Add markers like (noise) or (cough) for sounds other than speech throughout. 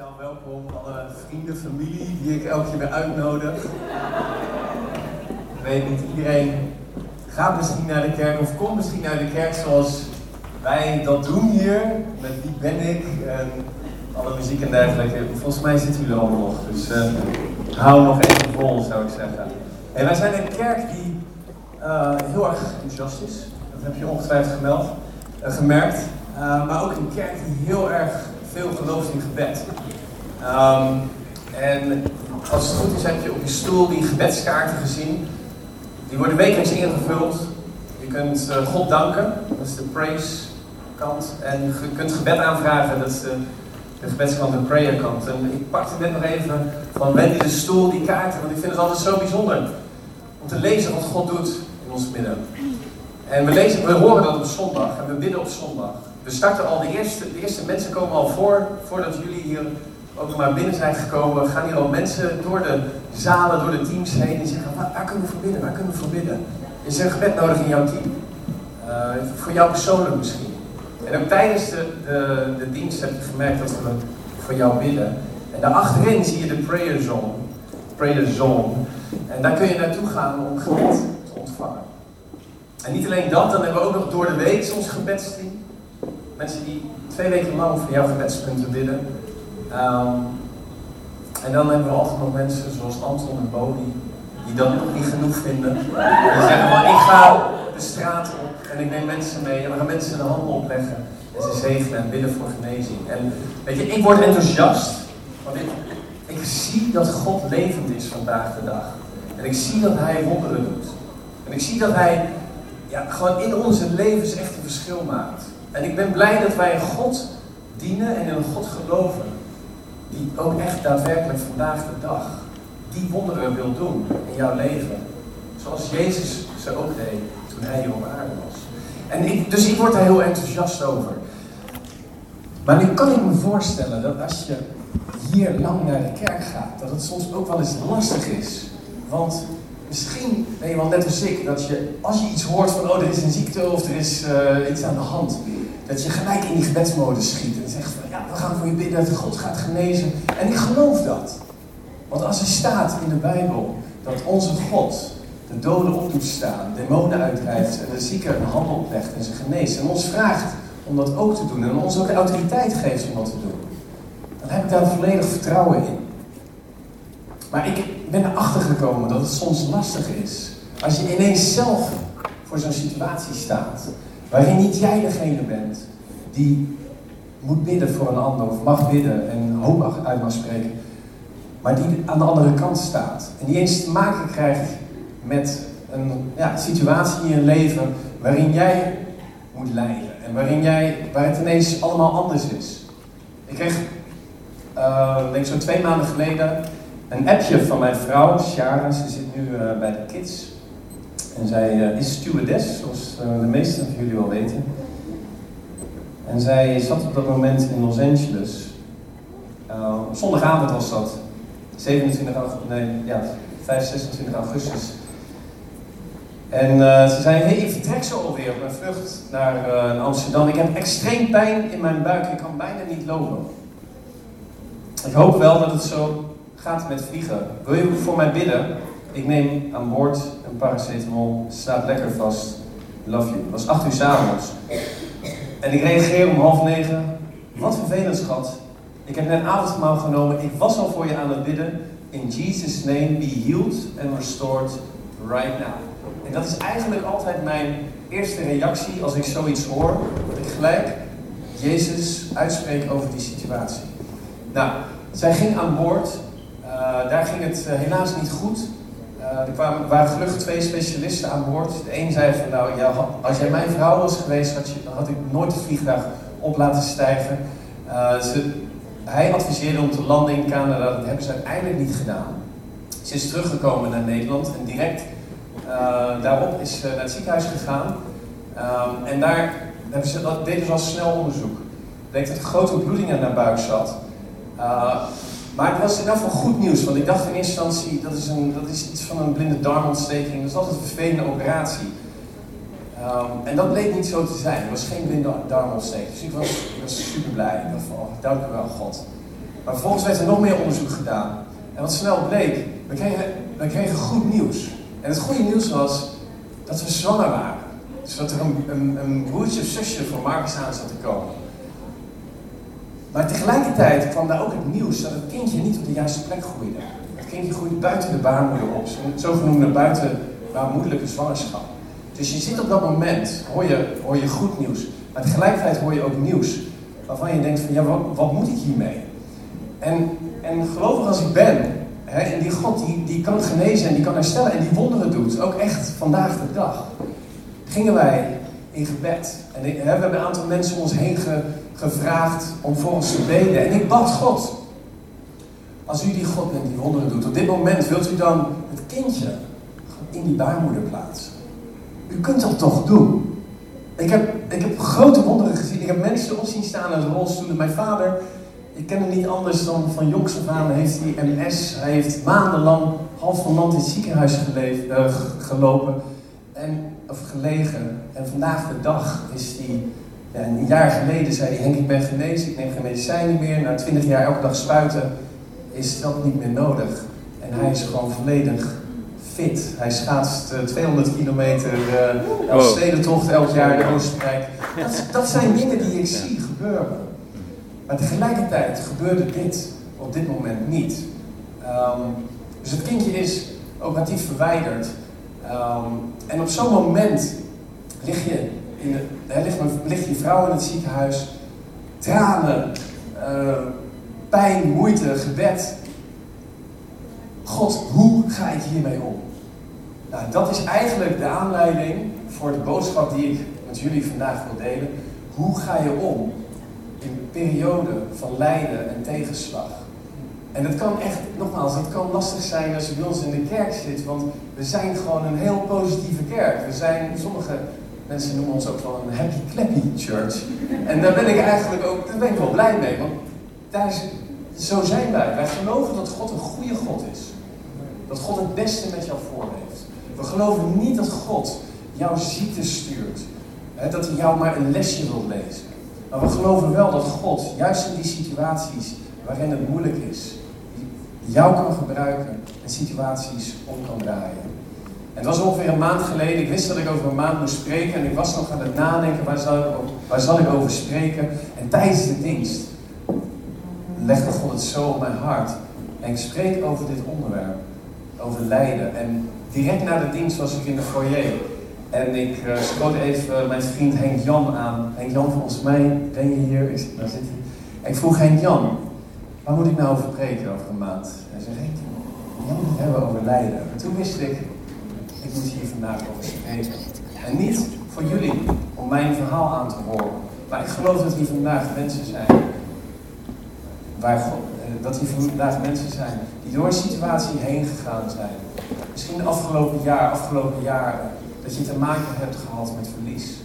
welkom alle vrienden, familie die ik elke keer weer uitnodig. Ik weet niet, iedereen gaat misschien naar de kerk of komt misschien naar de kerk zoals wij dat doen hier. Met wie ben ik en alle muziek en dergelijke. Volgens mij zitten jullie allemaal nog, dus uh, hou nog even vol zou ik zeggen. En wij zijn een kerk die uh, heel erg enthousiast is. Dat heb je ongetwijfeld gemeld, uh, gemerkt. maar ook een kerk die heel erg veel gelooft in gebed. Um, en als het goed is, heb je op je stoel die gebedskaarten gezien. Die worden wekelijks ingevuld. Je kunt uh, God danken, dat is de praise kant. En je kunt gebed aanvragen, dat is de, de gebedskant, de prayer kant. En ik pakte net nog even van Wendy de stoel, die kaarten, want ik vind het altijd zo bijzonder. Om te lezen wat God doet in ons midden. En we, lezen, we horen dat op zondag en we bidden op zondag. We starten al, de eerste, de eerste mensen komen al voor, voordat jullie hier ook maar binnen zijn gekomen. Gaan hier al mensen door de zalen, door de teams heen en zeggen, waar, kunnen we voor bidden, waar kunnen we voor bidden? Is er een gebed nodig in jouw team? Uh, voor jou persoonlijk misschien. En ook tijdens de, de, de dienst heb je gemerkt dat we voor jou bidden. En daarachterin zie je de prayer zone. Prayer zone. En daar kun je naartoe gaan om gebed te ontvangen. En niet alleen dat, dan hebben we ook nog door de week ons gebedsteam. Mensen die twee weken lang voor jouw gebedspunten bidden. Um, en dan hebben we altijd nog mensen zoals Anton en Bodie, die dat nog niet genoeg vinden. Die zeggen van ik ga de straat op en ik neem mensen mee en we gaan mensen de handen opleggen. En ze zegenen en bidden voor genezing. En weet je, ik word enthousiast, want ik, ik zie dat God levend is vandaag de dag. En ik zie dat Hij wonderen doet. En ik zie dat Hij ja, gewoon in onze levens echt een verschil maakt. En ik ben blij dat wij God dienen en in een God geloven. Die ook echt daadwerkelijk vandaag de dag die wonderen wil doen in jouw leven. Zoals Jezus ze ook deed toen hij hier op aarde was. En ik, dus ik word daar heel enthousiast over. Maar nu kan ik me voorstellen dat als je hier lang naar de kerk gaat, dat het soms ook wel eens lastig is. Want misschien ben je wel net als ik, dat je als je iets hoort van, oh, er is een ziekte of er is uh, iets aan de hand, dat je gelijk in die gebedsmodus schiet en zegt van, ja, we gaan voor je bidden dat God gaat genezen. En ik geloof dat. Want als er staat in de Bijbel dat onze God de doden op doet staan, demonen uitdrijft en de zieken een hand oplegt en ze geneest en ons vraagt om dat ook te doen en ons ook de autoriteit geeft om dat te doen, dan heb ik daar volledig vertrouwen in. Maar ik ben erachter gekomen dat het soms lastig is. Als je ineens zelf voor zo'n situatie staat, waarin niet jij degene bent die moet bidden voor een ander of mag bidden en hoop uit mag spreken, maar die aan de andere kant staat. En die eens te maken krijgt met een ja, situatie in je leven waarin jij moet lijden. En waarin jij, waar het ineens allemaal anders is. Ik kreeg, uh, denk zo'n twee maanden geleden, een appje van mijn vrouw, Sharon. Ze zit nu uh, bij de kids. En zij uh, is stewardess, zoals de meesten van jullie wel weten. En zij zat op dat moment in Los Angeles. zondagavond was dat. 27 augustus, nee, ja, 5, 26 augustus. En ze zei, hey, ik vertrek zo alweer op mijn vlucht naar Amsterdam. Ik heb extreem pijn in mijn buik, ik kan bijna niet lopen. Ik hoop wel dat het zo gaat met vliegen. Wil je voor mij bidden? Ik neem aan boord een paracetamol, slaap lekker vast. Love you. Het was 8 uur s'avonds. En ik reageer om half negen. Wat vervelend, schat. Ik heb net avondmaal genomen. Ik was al voor je aan het bidden. In Jesus' name be healed and restored right now. En dat is eigenlijk altijd mijn eerste reactie als ik zoiets hoor. Dat ik gelijk Jezus uitspreek over die situatie. Nou, zij ging aan boord. Uh, daar ging het uh, helaas niet goed. Uh, er kwamen, waren gelukkig twee specialisten aan boord. De een zei van nou, ja, als jij mijn vrouw was geweest, had je, ik nooit het vliegtuig op laten stijgen. Ze, hij adviseerde om te landen in Canada. Dat hebben ze uiteindelijk niet gedaan. Ze is teruggekomen naar Nederland en direct daarop is ze naar het ziekenhuis gegaan. Um, en daar hebben ze, dat deden ze al snel onderzoek. Bleek dat er grote bloeding aan haar buik zat. Maar het was in ieder geval goed nieuws, want ik dacht in eerste instantie dat is, een, dat is iets van een blinde darmontsteking. Dat is altijd een vervelende operatie. Um, en dat bleek niet zo te zijn. Het was geen blinde darmontsteking. Dus ik was, ik was super blij. Ik dacht van, dank u wel God. Maar vervolgens werd er nog meer onderzoek gedaan. En wat snel bleek, we kregen, we kregen goed nieuws. En het goede nieuws was dat we zwanger waren. Dus dat er een, een, een broertje of zusje voor Marcus aan zat te komen. Maar tegelijkertijd kwam daar ook het nieuws dat het kindje niet op de juiste plek groeide. Het kindje groeide buiten de baarmoeder op, zogenoemde buitenbaarmoederlijke zwangerschap. Dus je zit op dat moment, hoor je, hoor je goed nieuws, maar tegelijkertijd hoor je ook nieuws waarvan je denkt van ja, wat, wat moet ik hiermee? En, en gelovig als ik ben, hè, en die God die, die kan genezen en die kan herstellen en die wonderen doet, ook echt vandaag de dag, gingen wij in gebed. En hè, we hebben een aantal mensen om ons heen gevraagd om voor ons te beden. En ik bad God. Als u die God bent die wonderen doet, op dit moment wilt u dan het kindje in die baarmoeder plaatsen. U kunt dat toch doen. Ik heb, ik heb grote wonderen gezien. Ik heb mensen op zien staan in rolstoelen. Mijn vader, ik ken hem niet anders dan van jongs af aan, heeft hij MS. Hij heeft maandenlang half van land in het ziekenhuis geleefd, uh, gelopen. En, of gelegen. En vandaag de dag is hij ja, een jaar geleden zei hij, Henk, ik ben genezen, ik neem geen medicijnen meer. Na twintig jaar elke dag spuiten is dat niet meer nodig. En hij is gewoon volledig fit. Hij schaatst 200 eh, kilometer uh, als stedentocht elk jaar de Oostenrijk. Dat, dat zijn dingen die ik zie gebeuren. Maar tegelijkertijd gebeurde dit op dit moment niet. Um, dus het kindje is operatief verwijderd. Um, en op zo'n moment lig je in ligt, ligt vrouw in het ziekenhuis, tranen, uh, pijn, moeite, gebed. God, hoe ga ik hiermee om? Nou, dat is eigenlijk de aanleiding voor de boodschap die ik met jullie vandaag wil delen. Hoe ga je om in een periode van lijden en tegenslag? En het kan echt, nogmaals, het kan lastig zijn als je bij ons in de kerk zit, want we zijn gewoon een heel positieve kerk. We zijn, sommige Mensen noemen ons ook wel een happy clappy church. En daar ben ik eigenlijk ook, daar ben ik wel blij mee. Want daar zo zijn wij. Wij geloven dat God een goede God is. Dat God het beste met jou voor heeft. We geloven niet dat God jouw ziekte stuurt. Dat hij jou maar een lesje wil lezen. Maar we geloven wel dat God, juist in die situaties waarin het moeilijk is, jou kan gebruiken en situaties om kan draaien. En het was ongeveer een maand geleden. Ik wist dat ik over een maand moest spreken. En ik was nog aan het nadenken, waar zal ik, waar zal ik over spreken? En tijdens de dienst legde God het zo op mijn hart. En ik spreek over dit onderwerp. Over lijden. En direct na de dienst was ik in de foyer. En ik uh, schoot even mijn vriend Henk Jan aan. Henk Jan, volgens mij ben je hier. Ik, daar zit hij. En ik vroeg Henk Jan, waar moet ik nou over spreken over een maand? Hij zei, Henk, Jan, we hebben over lijden. En toen wist ik, ik moet hier vandaag over spreken. En niet voor jullie om mijn verhaal aan te horen. Maar ik geloof dat hier vandaag mensen zijn. Waar eh, dat hier vandaag mensen zijn die door een situatie heen gegaan zijn. Misschien de afgelopen jaar, afgelopen jaren, dat je te maken hebt gehad met verlies.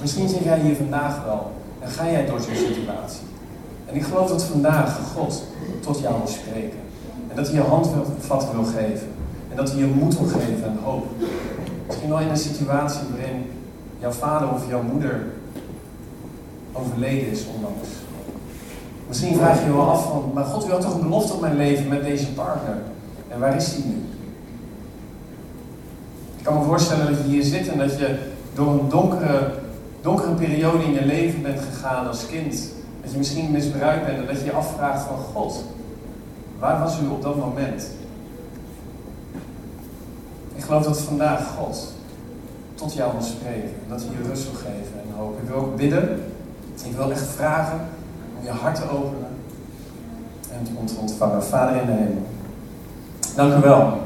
Misschien zit jij hier vandaag wel en ga jij door zo'n situatie. En ik geloof dat vandaag God tot jou wil spreken. En dat hij je handvat wil geven. En dat hij je moed wil geven en hoop. Misschien wel in een situatie waarin jouw vader of jouw moeder overleden is onlangs. Misschien vraag je je wel af van, maar God, u had toch een belofte op mijn leven met deze partner? En waar is die nu? Ik kan me voorstellen dat je hier zit en dat je door een donkere, donkere periode in je leven bent gegaan als kind. Dat je misschien misbruikt bent en dat je je afvraagt van God, waar was u op dat moment? Ik geloof dat vandaag God tot jou wil spreken. En dat hij je rust wil geven en hoop. Ik wil ook bidden. Ik wil echt vragen om je hart te openen en om te ontvangen. Vader in de hemel. Dank u wel.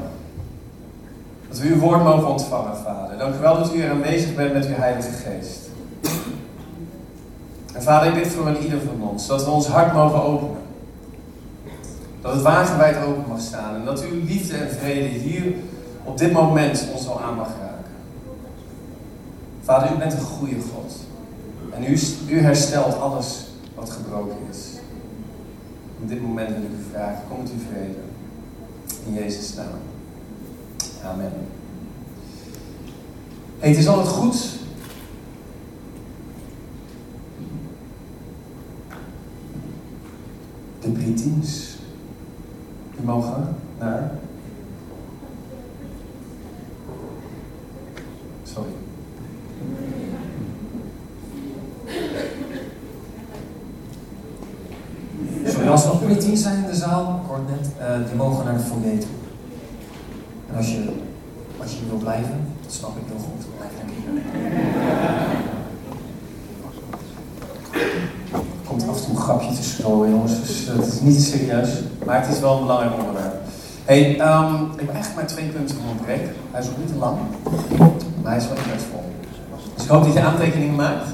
Dat we uw woord mogen ontvangen, Vader. Dank u wel dat u hier aanwezig bent met uw Heilige Geest. En Vader, ik bid voor een ieder van ons, dat we ons hart mogen openen. Dat het wagenwijd open mag staan en dat uw liefde en vrede hier op dit moment ons al aan mag raken. Vader, u bent een goede God. En u, u herstelt alles wat gebroken is. Op dit moment wil ik u vragen, kom met uw vrede. In Jezus' naam. Amen. Het is altijd goed de Britins. Die mogen naar. Zijn in de zaal, het net, uh, die mogen naar de foyer toe. En als je, als je wil blijven, dat snap ik heel goed, blijf komt af en toe een grapje tussendoor, jongens. Dus uh, het is niet te serieus. Maar het is wel een belangrijk onderwerp. hey, um, ik heb eigenlijk maar twee punten mijn preek. Hij is ook niet te lang, maar hij is wel vol. Dus ik hoop dat je aantekeningen maakt.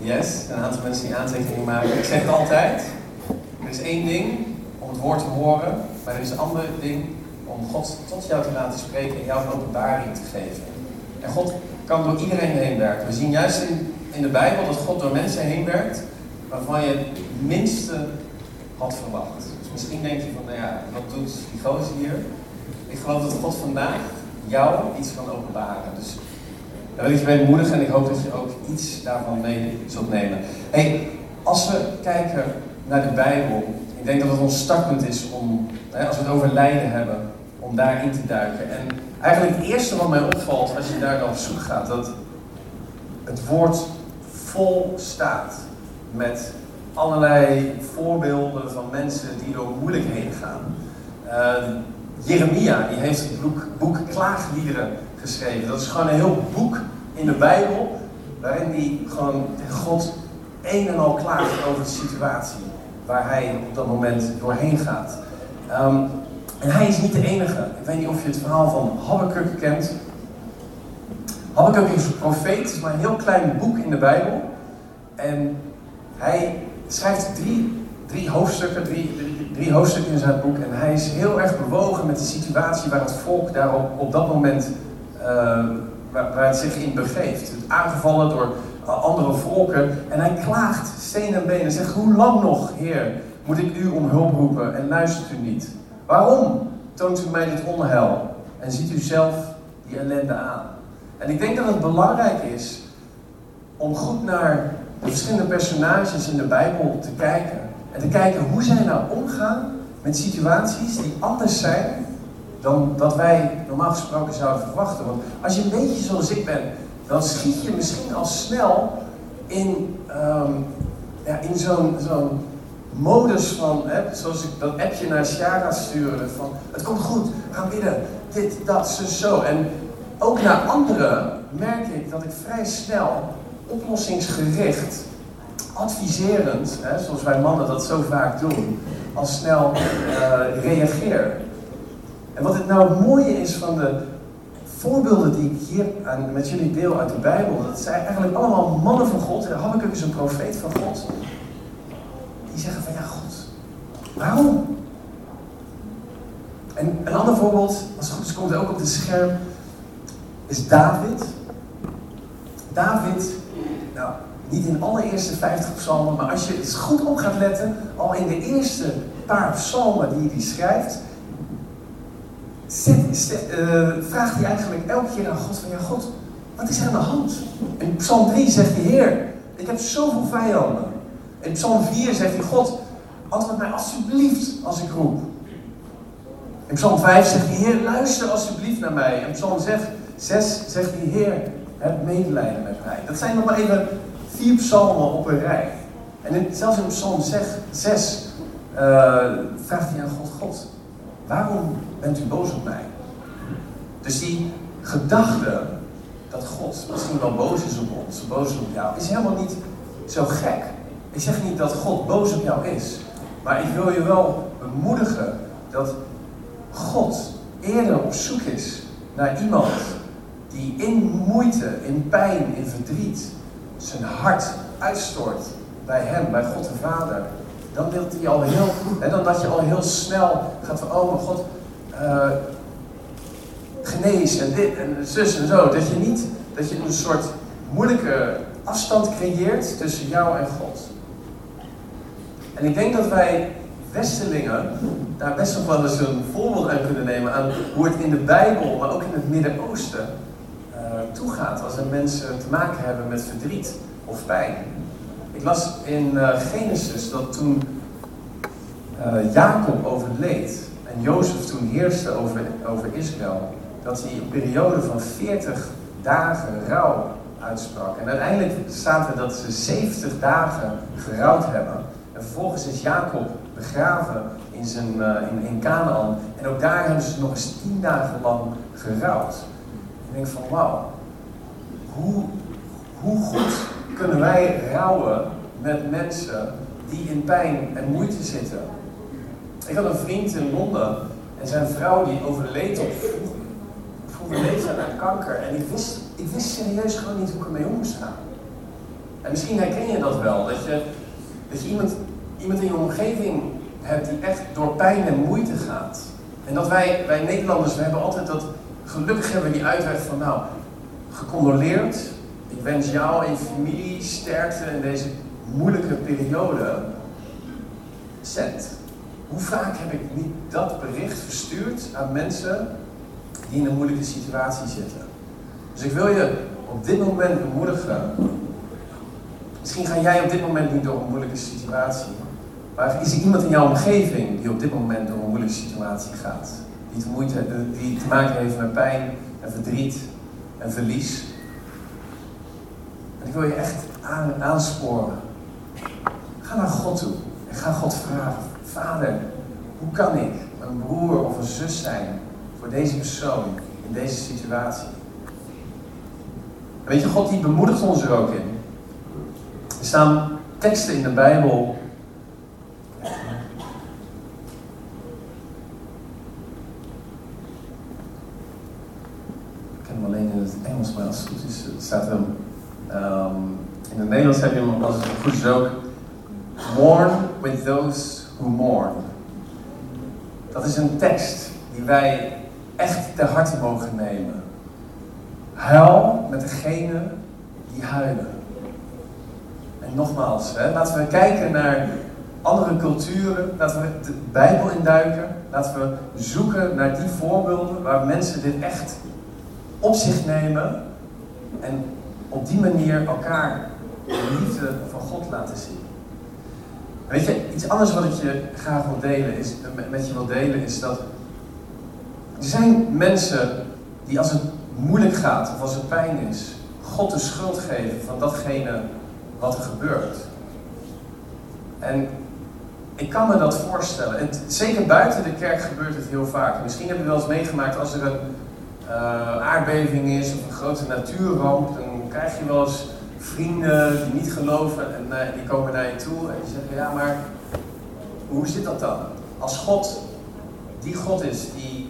Yes, een aantal mensen die aantekeningen maken. Ik zeg het altijd. Is één ding om het woord te horen, maar er is een ander ding om God tot jou te laten spreken en jou een openbaring te geven. En God kan door iedereen heen werken. We zien juist in, in de Bijbel dat God door mensen heen werkt waarvan je het minste had verwacht. Dus misschien denk je van, nou ja, wat doet die gozer hier? Ik geloof dat God vandaag jou iets kan openbaren. Dus daar wil ik je mee bemoedigen en ik hoop dat je ook iets daarvan mee zult nemen. Hey, als we kijken naar de Bijbel, ik denk dat het ons startpunt is om, als we het over lijden hebben, om daarin te duiken. En eigenlijk het eerste wat mij opvalt als je daar dan op zoek gaat, dat het woord vol staat met allerlei voorbeelden van mensen die door moeilijkheden gaan. Uh, Jeremia die heeft het boek, boek Klaagliederen geschreven. Dat is gewoon een heel boek in de Bijbel waarin hij gewoon God een en al klaagt over de situatie waar hij op dat moment doorheen gaat. Um, en hij is niet de enige. Ik weet niet of je het verhaal van Habakkuk kent. Habakkuk is een profeet, het is maar een heel klein boek in de Bijbel. En hij schrijft drie, drie hoofdstukken, drie, drie, hoofdstukken in zijn boek. En hij is heel erg bewogen met de situatie waar het volk daar op, op dat moment uh, waar, waar, het zich in begeeft. Het aangevallen door andere volken. En hij klaagt steen en been en zegt: Hoe lang nog, Heer, moet ik u om hulp roepen en luistert u niet? Waarom toont u mij dit onheil en ziet u zelf die ellende aan? En ik denk dat het belangrijk is om goed naar de verschillende personages in de Bijbel te kijken. En te kijken hoe zij nou omgaan met situaties die anders zijn dan dat wij normaal gesproken zouden verwachten. Want als je een beetje zoals ik ben, dan schiet je misschien al snel in, um, ja, in zo'n zo'n modus van, hè, zoals ik dat appje naar Shara stuurde, van het komt goed, gaan bidden, dit, dat, zo, zo. En ook naar anderen merk ik dat ik vrij snel oplossingsgericht, adviserend, hè, zoals wij mannen dat zo vaak doen, al snel uh, reageer. En wat het nou mooie is van de voorbeelden die ik hier met jullie deel uit de Bijbel, dat zijn eigenlijk allemaal mannen van God. Habakkuk is een profeet van God. Die zeggen van ja, God, waarom? En een ander voorbeeld, als het goed is, komt ook op het scherm, is David. David nou, niet in alle eerste 50 psalmen, maar als je eens goed op gaat letten, al in de eerste paar psalmen die hij schrijft, zit, uh, vraagt hij eigenlijk elke keer aan God van, ja God, wat is er aan de hand? In psalm 3 zegt hij, Heer, ik heb zoveel vijanden. In psalm 4 zegt hij, God, antwoord mij alsjeblieft als ik roep. In psalm 5 zegt hij, Heer, luister alsjeblieft naar mij. In psalm 6, 6 zegt hij, Heer, heb medelijden met mij. Dat zijn nog maar even vier psalmen op een rij. En in, zelfs in psalm 6 uh, vraagt hij aan God, God, waarom bent u boos op mij? Dus die gedachte dat God misschien wel boos is op ons, boos op jou, is helemaal niet zo gek. Ik zeg niet dat God boos op jou is, maar ik wil je wel bemoedigen dat God eerder op zoek is naar iemand die in moeite, in pijn, in verdriet zijn hart uitstort bij hem, bij God de Vader, dan wil hij al heel, en dan dat je al heel snel gaat van, oh mijn God, uh, genees en dit en zus en zo. Dat je niet, dat je een soort moeilijke afstand creëert tussen jou en God. En ik denk dat wij Westelingen daar best nog wel eens een voorbeeld aan kunnen nemen aan hoe het in de Bijbel, maar ook in het Midden-Oosten, toegaat als er mensen te maken hebben met verdriet of pijn. Ik las in uh, Genesis dat toen uh, Jacob overleed en Jozef toen heerste over, over Israël, dat hij een periode van 40 dagen rouw uitsprak. En uiteindelijk staat er dat ze 70 dagen gerouwd hebben. En vervolgens is Jacob begraven in, zijn, in, in Canaan. En ook daar hebben ze nog eens 10 dagen lang gerouwd. Ik denk van wauw, hoe, hoe goed kunnen wij rouwen met mensen die in pijn en moeite zitten. Ik had een vriend in Londen en zijn vrouw die overleed op vroege leeftijd aan kanker. En ik wist, ik wist serieus gewoon niet hoe ik ermee om moest gaan. En misschien herken je dat wel, dat je, dat iemand, iemand in je omgeving hebt die echt door pijn en moeite gaat. En dat wij, wij Nederlanders, we hebben altijd dat, gelukkig hebben we die uitweg van nou, gecondoleerd. Ik wens jou en je familie sterkte in deze moeilijke periode. Zend. Hoe vaak heb ik niet dat bericht verstuurd aan mensen die in een moeilijke situatie zitten? Dus ik wil je op dit moment bemoedigen. Misschien ga jij op dit moment niet door een moeilijke situatie. Maar is er iemand in jouw omgeving die op dit moment door een moeilijke situatie gaat? Die te, moeite, die te maken heeft met pijn en verdriet en verlies. En ik wil je echt aan, aansporen. Ga naar God toe en ga God vragen. Vader, hoe kan ik een broer of een zus zijn voor deze persoon in deze situatie? weet je, God die bemoedigt ons er ook in. Er staan teksten in de Bijbel alleen in het Engels, maar als het goed is, staat er. Um, in het Nederlands heb je hem als het goed is ook. Mourn with those who mourn. Dat is een tekst die wij echt ter harte mogen nemen. Huil met degene die huilen. En nogmaals, hè, laten we kijken naar andere culturen, laten we de Bijbel induiken, laten we zoeken naar die voorbeelden waar mensen dit echt op zich nemen en op die manier elkaar de liefde van God laten zien. Weet je, iets anders wat ik je graag wil delen is, met je wil delen is dat er zijn mensen die als het moeilijk gaat of als het pijn is, God de schuld geven van datgene wat er gebeurt. En ik kan me dat voorstellen. En zeker buiten de kerk gebeurt het heel vaak. Misschien heb je wel eens meegemaakt als er een aardbeving is of een grote natuurramp, dan krijg je wel eens vrienden die niet geloven en uh, die komen naar je toe en die zeggen, ja maar hoe zit dat dan? Als God die God is, die,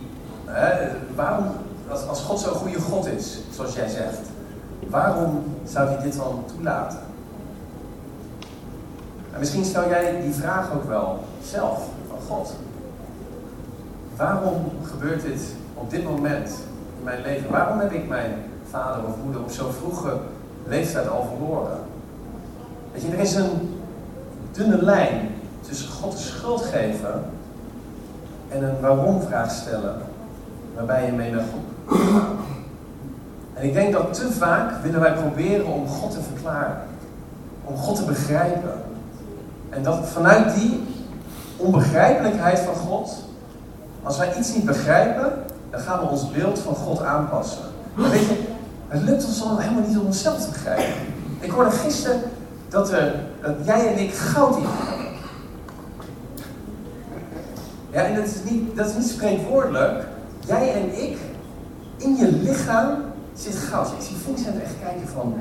waarom, als, als God zo'n goede God is, zoals jij zegt, waarom zou hij dit dan toelaten? En misschien stel jij die vraag ook wel zelf van God. Waarom gebeurt dit op dit moment mijn leven? Waarom heb ik mijn vader of moeder op zo'n vroege leeftijd al verloren? Weet je, er is een dunne lijn tussen God de schuld geven en een waarom-vraag stellen waarbij je mee En ik denk dat te vaak willen wij proberen om God te verklaren, om God te begrijpen. En dat vanuit die onbegrijpelijkheid van God, als wij iets niet begrijpen, dan gaan we ons beeld van God aanpassen. Weet je, het lukt ons dan helemaal niet om onszelf te begrijpen. Ik hoorde gisteren dat, er, dat jij en ik goud in hebben. Ja, en dat is, niet, dat is niet spreekwoordelijk. Jij en ik, in je lichaam zit goud. Ik zie Vincent echt kijken van?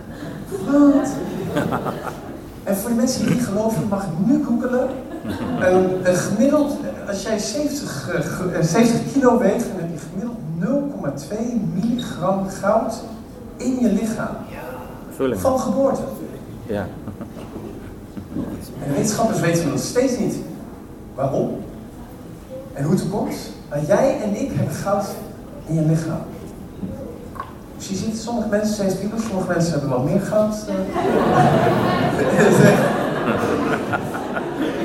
En voor de mensen die niet geloven, mag ik nu googelen. Een, gemiddeld, als jij 70, uh, 70 kilo weegt, heb je gemiddeld 0,2 milligram goud in je lichaam. Vulling. Van geboorte. Ja. En de wetenschappers weten nog steeds niet waarom en hoe het komt. Maar jij en ik hebben goud in je lichaam. Dus je ziet, sommige mensen zijn kilo, sommige mensen hebben wat meer goud. (laughs)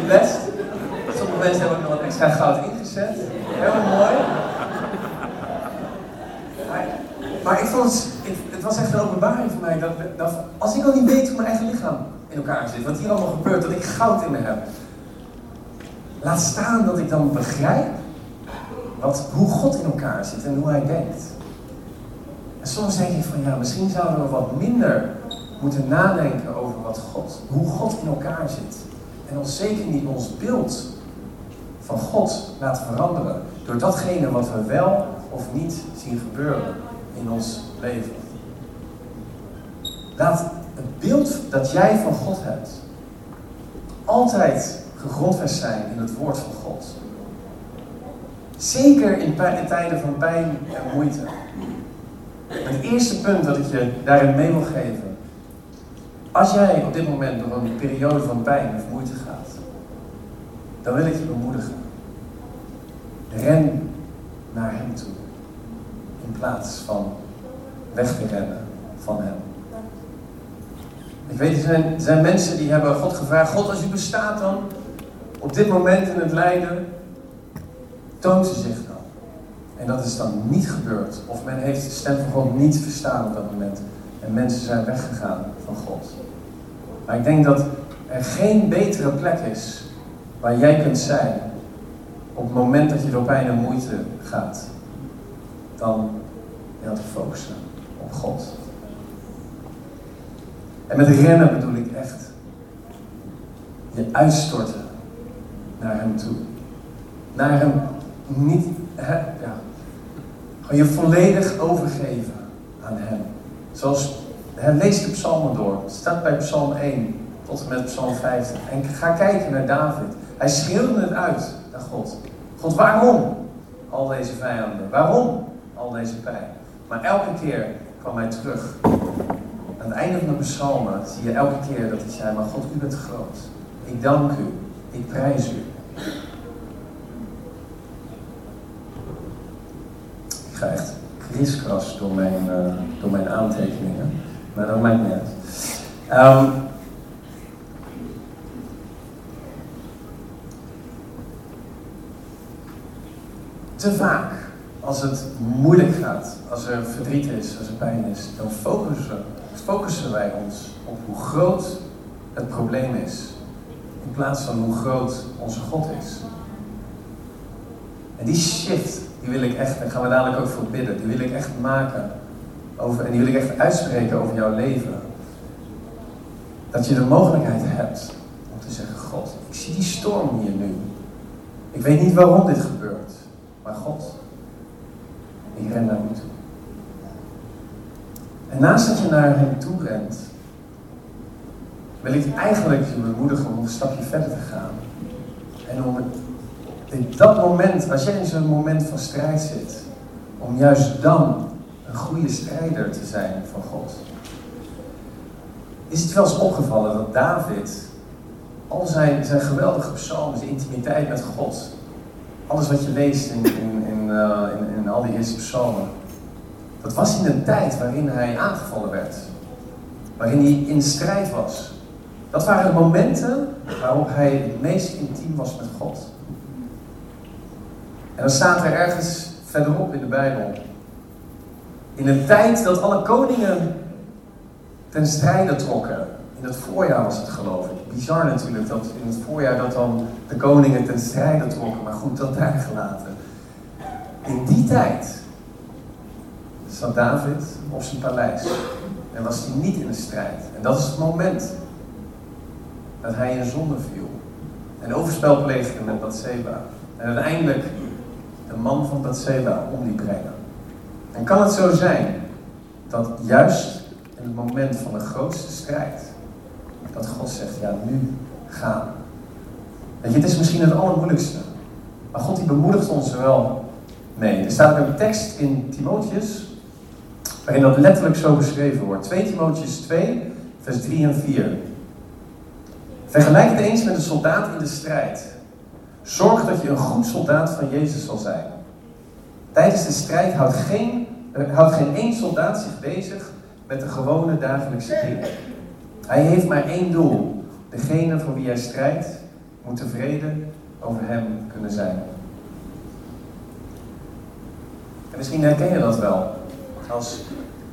Best. Sommige mensen hebben ook nog wat extra goud ingezet. Heel mooi. Maar, maar ik vond het, het was echt een openbaring voor mij dat, dat als ik al niet weet hoe mijn eigen lichaam in elkaar zit, wat hier allemaal gebeurt, dat ik goud in me heb. Laat staan dat ik dan begrijp wat, hoe God in elkaar zit en hoe hij denkt. En soms denk ik van ja, misschien zouden we wat minder moeten nadenken over wat God, hoe God in elkaar zit. En ons zeker niet ons beeld van God laten veranderen door datgene wat we wel of niet zien gebeuren in ons leven. Laat het beeld dat jij van God hebt altijd gegrondvest zijn in het woord van God. Zeker in tijden van pijn en moeite. Het eerste punt dat ik je daarin mee wil geven. Als jij op dit moment door een periode van pijn of moeite gaat, dan wil ik je bemoedigen. Ren naar Hem toe. In plaats van weg te rennen van Hem. Ik weet, er zijn, zijn mensen die hebben God gevraagd: God, als u bestaat dan, op dit moment in het lijden, toont u zich dan. En dat is dan niet gebeurd. Of men heeft de stem van God niet verstaan op dat moment. En mensen zijn weggegaan van God. Maar ik denk dat er geen betere plek is waar jij kunt zijn op het moment dat je door pijn en moeite gaat, dan je te focussen op God. En met rennen bedoel ik echt je uitstorten naar Hem toe. Naar Hem niet, ja, gewoon je volledig overgeven aan Hem. Zoals, hè, lees de psalmen door. Staat bij psalm 1 tot en met psalm 50. En ga kijken naar David. Hij schreeuwde het uit naar God. God, waarom al deze vijanden? Waarom al deze pijn? Maar elke keer kwam hij terug. Aan het einde van de psalmen zie je elke keer dat hij zei, maar God, u bent groot. Ik dank u. Ik prijs u. Ik ga echt kriskras door mijn, uh, door mijn aantekeningen. Maar dat maakt niet uit. Um, te vaak, als het moeilijk gaat, als er verdriet is, als er pijn is, dan focussen, focussen wij ons op hoe groot het probleem is, in plaats van hoe groot onze God is. En die shift, die wil ik echt, daar gaan we dadelijk ook voor bidden, die wil ik echt maken. Over, en die wil ik echt uitspreken over jouw leven. Dat je de mogelijkheid hebt om te zeggen, God, ik zie die storm hier nu. Ik weet niet waarom dit gebeurt. Maar God, ik ren naar u toe. En naast dat je naar hem toe rent, wil ik eigenlijk je bemoedigen om een stapje verder te gaan. En om in dat moment, als jij in zo'n moment van strijd zit, om juist dan een goede strijder te zijn van God. Is het wel eens opgevallen dat David al zijn, zijn geweldige psalmen, zijn intimiteit met God, alles wat je leest in, in, in, in, al die eerste psalmen, dat was in een tijd waarin hij aangevallen werd. Waarin hij in strijd was. Dat waren de momenten waarop hij het meest intiem was met God. En dan staat er ergens verderop in de Bijbel. In een tijd dat alle koningen ten strijde trokken. In het voorjaar was het geloof ik. Bizar natuurlijk dat in het voorjaar dat dan de koningen ten strijde trokken. Maar goed, dat daar gelaten. In die tijd zat David op zijn paleis. En was hij niet in de strijd. En dat is het moment dat hij in zonde viel. En overspel pleegde met Bathseba. En uiteindelijk de man van Bathseba om die brengen. En kan het zo zijn dat juist in het moment van de grootste strijd, dat God zegt, ja nu gaan. Weet je, het is misschien het allermoeilijkste. Maar God die bemoedigt ons wel mee. Er staat een tekst in Timotheus, waarin dat letterlijk zo beschreven wordt. 2 Timotheus 2, vers 3 en 4. Vergelijk het eens met een soldaat in de strijd. Zorg dat je een goed soldaat van Jezus zal zijn. Tijdens de strijd houdt geen, uh, houdt geen één soldaat zich bezig met de gewone dagelijkse dingen. Hij heeft maar één doel. Degene voor wie hij strijdt moet tevreden over hem kunnen zijn. En misschien herken je dat wel. Als,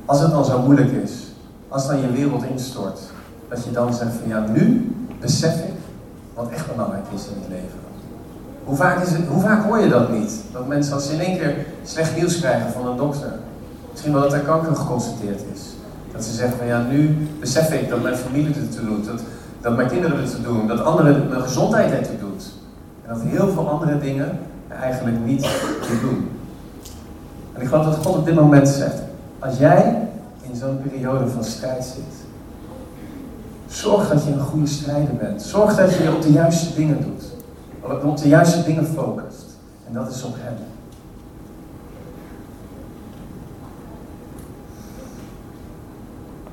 als het dan zo moeilijk is, als dan je wereld instort, dat je dan zegt van ja, nu besef ik wat echt belangrijk is in het leven. Hoe vaak, is het, hoe vaak hoor je dat niet? Dat mensen als ze in één keer slecht nieuws krijgen van een dokter, misschien wel dat er kanker geconstateerd is. Dat ze zeggen van ja, nu besef ik dat mijn familie het te doet, dat, dat mijn kinderen het te doen, dat anderen mijn gezondheid het te doet. En dat heel veel andere dingen eigenlijk niet te doen. En ik geloof dat God op dit moment zegt, als jij in zo'n periode van strijd zit, zorg dat je een goede strijder bent. Zorg dat je op de juiste dingen doet. Op de juiste dingen focust. En dat is op Hem.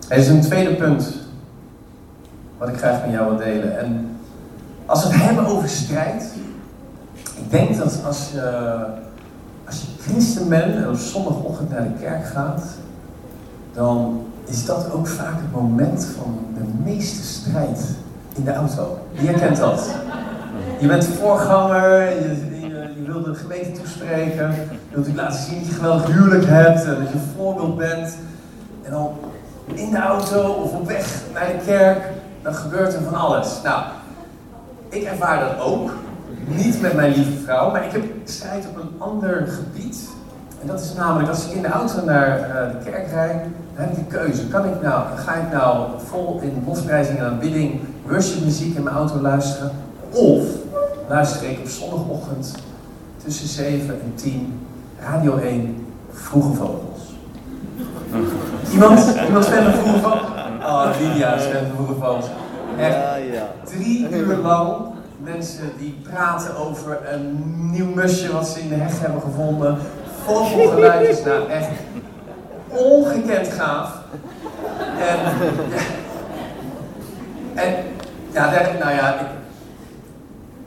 Er is een tweede punt wat ik graag met jou wil delen. En als we het hebben over strijd, ik denk dat als je, je christen bent en op zondagochtend naar de kerk gaat, dan is dat ook vaak het moment van de meeste strijd in de auto. Wie herkent dat? Je bent voorganger, je, je, je wil de gemeente toespreken, je wilt laten zien dat je geweldig huwelijk hebt en dat je een voorbeeld bent. En dan in de auto of op weg naar de kerk, dan gebeurt er van alles. Nou, ik ervaar dat ook. Niet met mijn lieve vrouw, maar ik heb strijd op een ander gebied. En dat is namelijk als ik in de auto naar uh, de kerk rijd, dan heb ik de keuze. Kan ik nou, ga ik nou vol in lofprijzing en aanbidding worship muziek in mijn auto luisteren? Of luister ik op zondagochtend tussen 7 en 10 Radio 1 Vroege Vogels? Iemand? Iemand van Vroege Vogels? Oh, Lydia van Vroege Vogels. Echt drie uur lang mensen die praten over een nieuw musje wat ze in de heg hebben gevonden. Vogelgeluidjes, nou echt ongekend gaaf. En, en ja, nou ja,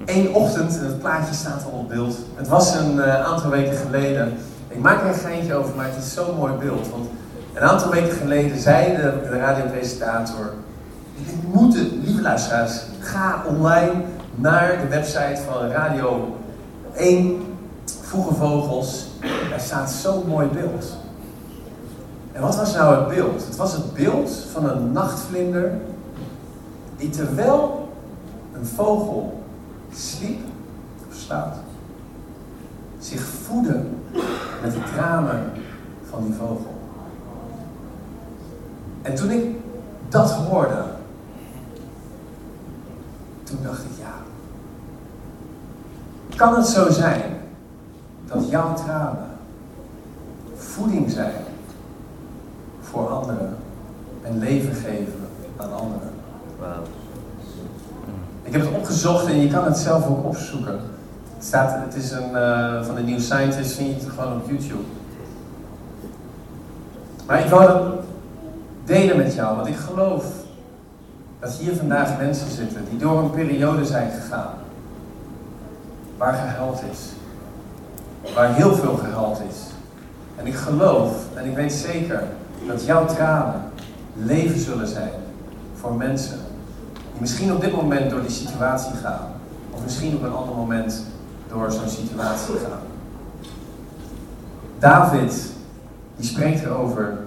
één ochtend, en het plaatje staat al op beeld. Het was een uh, aantal weken geleden. Ik maak er een geintje over, maar het is zo'n mooi beeld. Want een aantal weken geleden zei de, de radiopresentator: Jullie moeten, lieve luisteraars, ga online naar de website van Radio 1 Vroege Vogels. Daar staat zo'n mooi beeld. En wat was nou het beeld? Het was het beeld van een nachtvlinder die terwijl een vogel sliep of slaapt, zich voedde met de tranen van die vogel. En toen ik dat hoorde, toen dacht ik. Kan het zo zijn dat jouw tranen voeding zijn voor anderen en leven geven aan anderen? Ik heb het opgezocht en je kan het zelf ook opzoeken. Het, staat, het is een, uh, van de New Scientist, vind je het gewoon op YouTube. Maar ik wou dat delen met jou, want ik geloof dat hier vandaag mensen zitten die door een periode zijn gegaan. Waar gehuild is. Waar heel veel gehuild is. En ik geloof en ik weet zeker dat jouw tranen leven zullen zijn voor mensen die misschien op dit moment door die situatie gaan. Of misschien op een ander moment door zo'n situatie gaan. David, die spreekt erover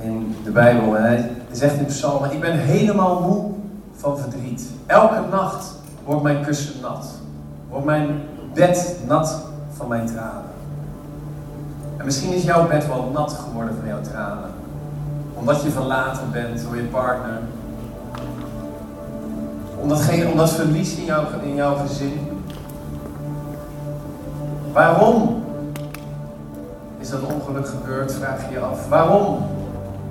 in de Bijbel. En hij zegt in Psalmen, ik ben helemaal moe van verdriet. Elke nacht wordt mijn kussen nat. Wordt mijn bed nat van mijn tranen. En misschien is jouw bed wel nat geworden van jouw tranen. Omdat je verlaten bent door je partner. Omdat, geen, omdat verlies in, jou, in jouw gezin. Waarom is dat ongeluk gebeurd, vraag je je af. Waarom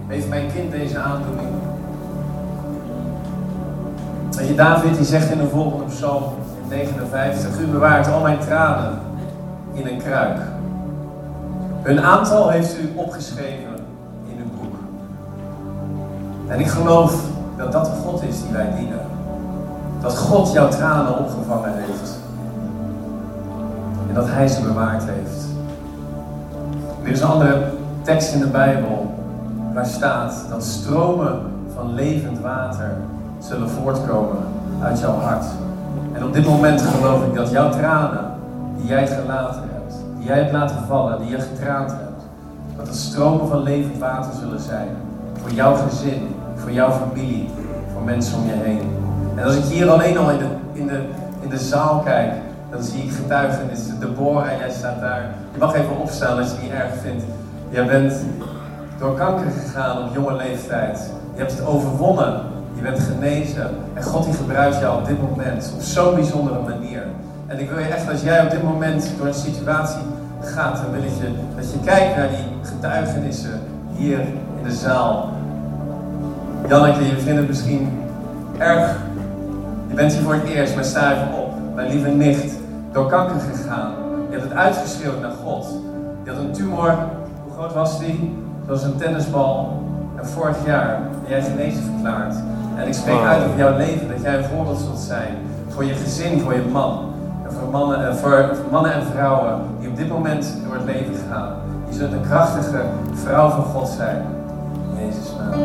heeft mijn kind deze aandoening? En je David die zegt in de volgende psalm 59, u bewaart al mijn tranen in een kruik. Hun aantal heeft u opgeschreven in uw boek. En ik geloof dat dat de God is die wij dienen. Dat God jouw tranen opgevangen heeft. En dat Hij ze bewaard heeft. Er is een andere tekst in de Bijbel waar staat dat stromen van levend water zullen voortkomen uit jouw hart. En op dit moment geloof ik dat jouw tranen, die jij gelaten hebt, die jij hebt laten vallen, die je getraand hebt, dat het stromen van levend water zullen zijn. Voor jouw gezin, voor jouw familie, voor mensen om je heen. En als ik hier alleen al in de, in de, in de zaal kijk, dan zie ik getuigenissen. Deborah, jij staat daar. Je mag even opstaan als je het niet erg vindt. Jij bent door kanker gegaan op jonge leeftijd. Je hebt het overwonnen. Je bent genezen. En God die gebruikt jou op dit moment op zo'n bijzondere manier. En ik wil je echt, als jij op dit moment door een situatie gaat, dan wil ik je dat je kijkt naar die getuigenissen hier in de zaal. Janneke, je vindt het misschien erg. Je bent hier voor het eerst, maar sta op. Mijn lieve nicht, door kanker gegaan. Je hebt het uitgeschreeuwd naar God. Je had een tumor. Hoe groot was die? Zoals een tennisbal. En vorig jaar ben jij genezen verklaard. En ik spreek uit over jouw leven dat jij een voorbeeld zult zijn. Voor je gezin, voor je man. En voor mannen, voor mannen en vrouwen die op dit moment door het leven gaan. Je zult een krachtige vrouw van God zijn. In Jezus' naam.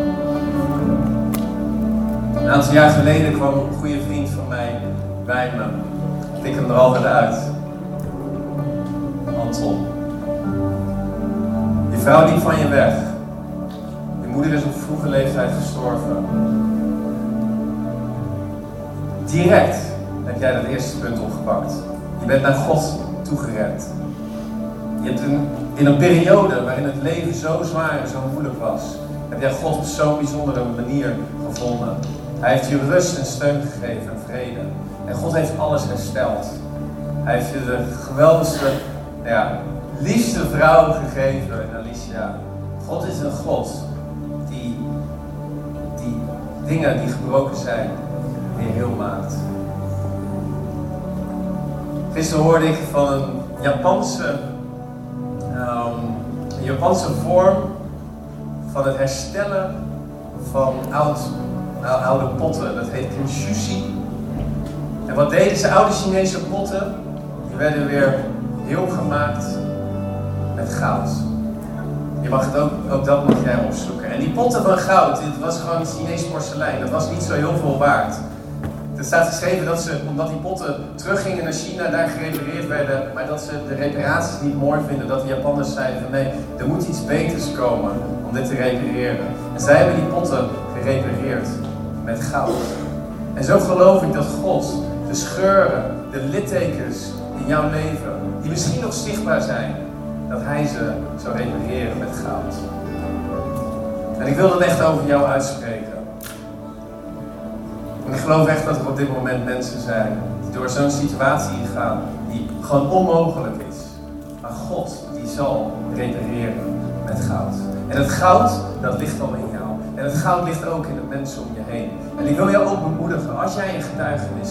Een aantal jaar geleden kwam een goede vriend van mij bij me. Ik tik hem er altijd uit. Anton. Je vrouw liep van je weg. Je moeder is op vroege leeftijd gestorven. Direct heb jij dat eerste punt opgepakt. Je bent naar God toegerend. Je hebt een, in een periode waarin het leven zo zwaar en zo moeilijk was, heb jij God op zo'n bijzondere manier gevonden. Hij heeft je rust en steun gegeven en vrede. En God heeft alles hersteld. Hij heeft je de geweldigste, ja, liefste vrouw gegeven in Alicia. God is een God die, die dingen die gebroken zijn, weer heel maakt. Gisteren hoorde ik van een Japanse, een Japanse vorm van het herstellen van oud, oude potten. Dat heet kinshushi. En wat deden ze? Oude Chinese potten, die werden weer heel gemaakt met goud. Je mag het ook, ook dat mag jij opzoeken. En die potten van goud, dit was gewoon Chinees porselein. Dat was niet zo heel veel waard. Er staat geschreven dat ze, omdat die potten teruggingen naar China, daar gerepareerd werden, maar dat ze de reparaties niet mooi vinden. Dat de Japanners zeiden van nee, er moet iets beters komen om dit te repareren. En zij hebben die potten gerepareerd met goud. En zo geloof ik dat God de scheuren, de littekens in jouw leven, die misschien nog zichtbaar zijn, dat Hij ze zou repareren met goud. En ik wil dat echt over jou uitspreken. Ik geloof echt dat er op dit moment mensen zijn die door zo'n situatie gaan die gewoon onmogelijk is. Maar God die zal repareren met goud. En het goud, dat ligt al in jou. En het goud ligt ook in de mensen om je heen. En ik wil jou ook bemoedigen, als jij een getuigenis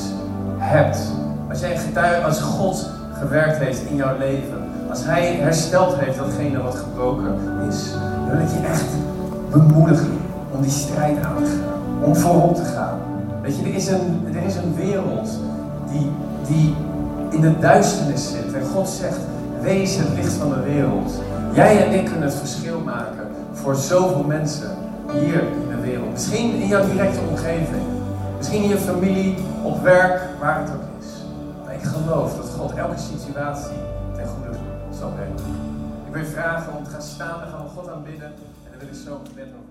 hebt, als jij een getuige, als God gewerkt heeft in jouw leven, als Hij hersteld heeft datgene wat gebroken is, dan wil ik je echt bemoedigen om die strijd aan te gaan, om voorop te gaan. Weet je, er is een, er is een wereld die, die in de duisternis zit. En God zegt, wees het licht van de wereld. Jij en ik kunnen het verschil maken voor zoveel mensen hier in de wereld. Misschien in jouw directe omgeving. Misschien in je familie, op werk, waar het ook is. Maar ik geloof dat God elke situatie ten goede zal brengen. Ik wil je vragen om te gaan staan, dan gaan we God aanbidden. En dan wil ik zo een gebed over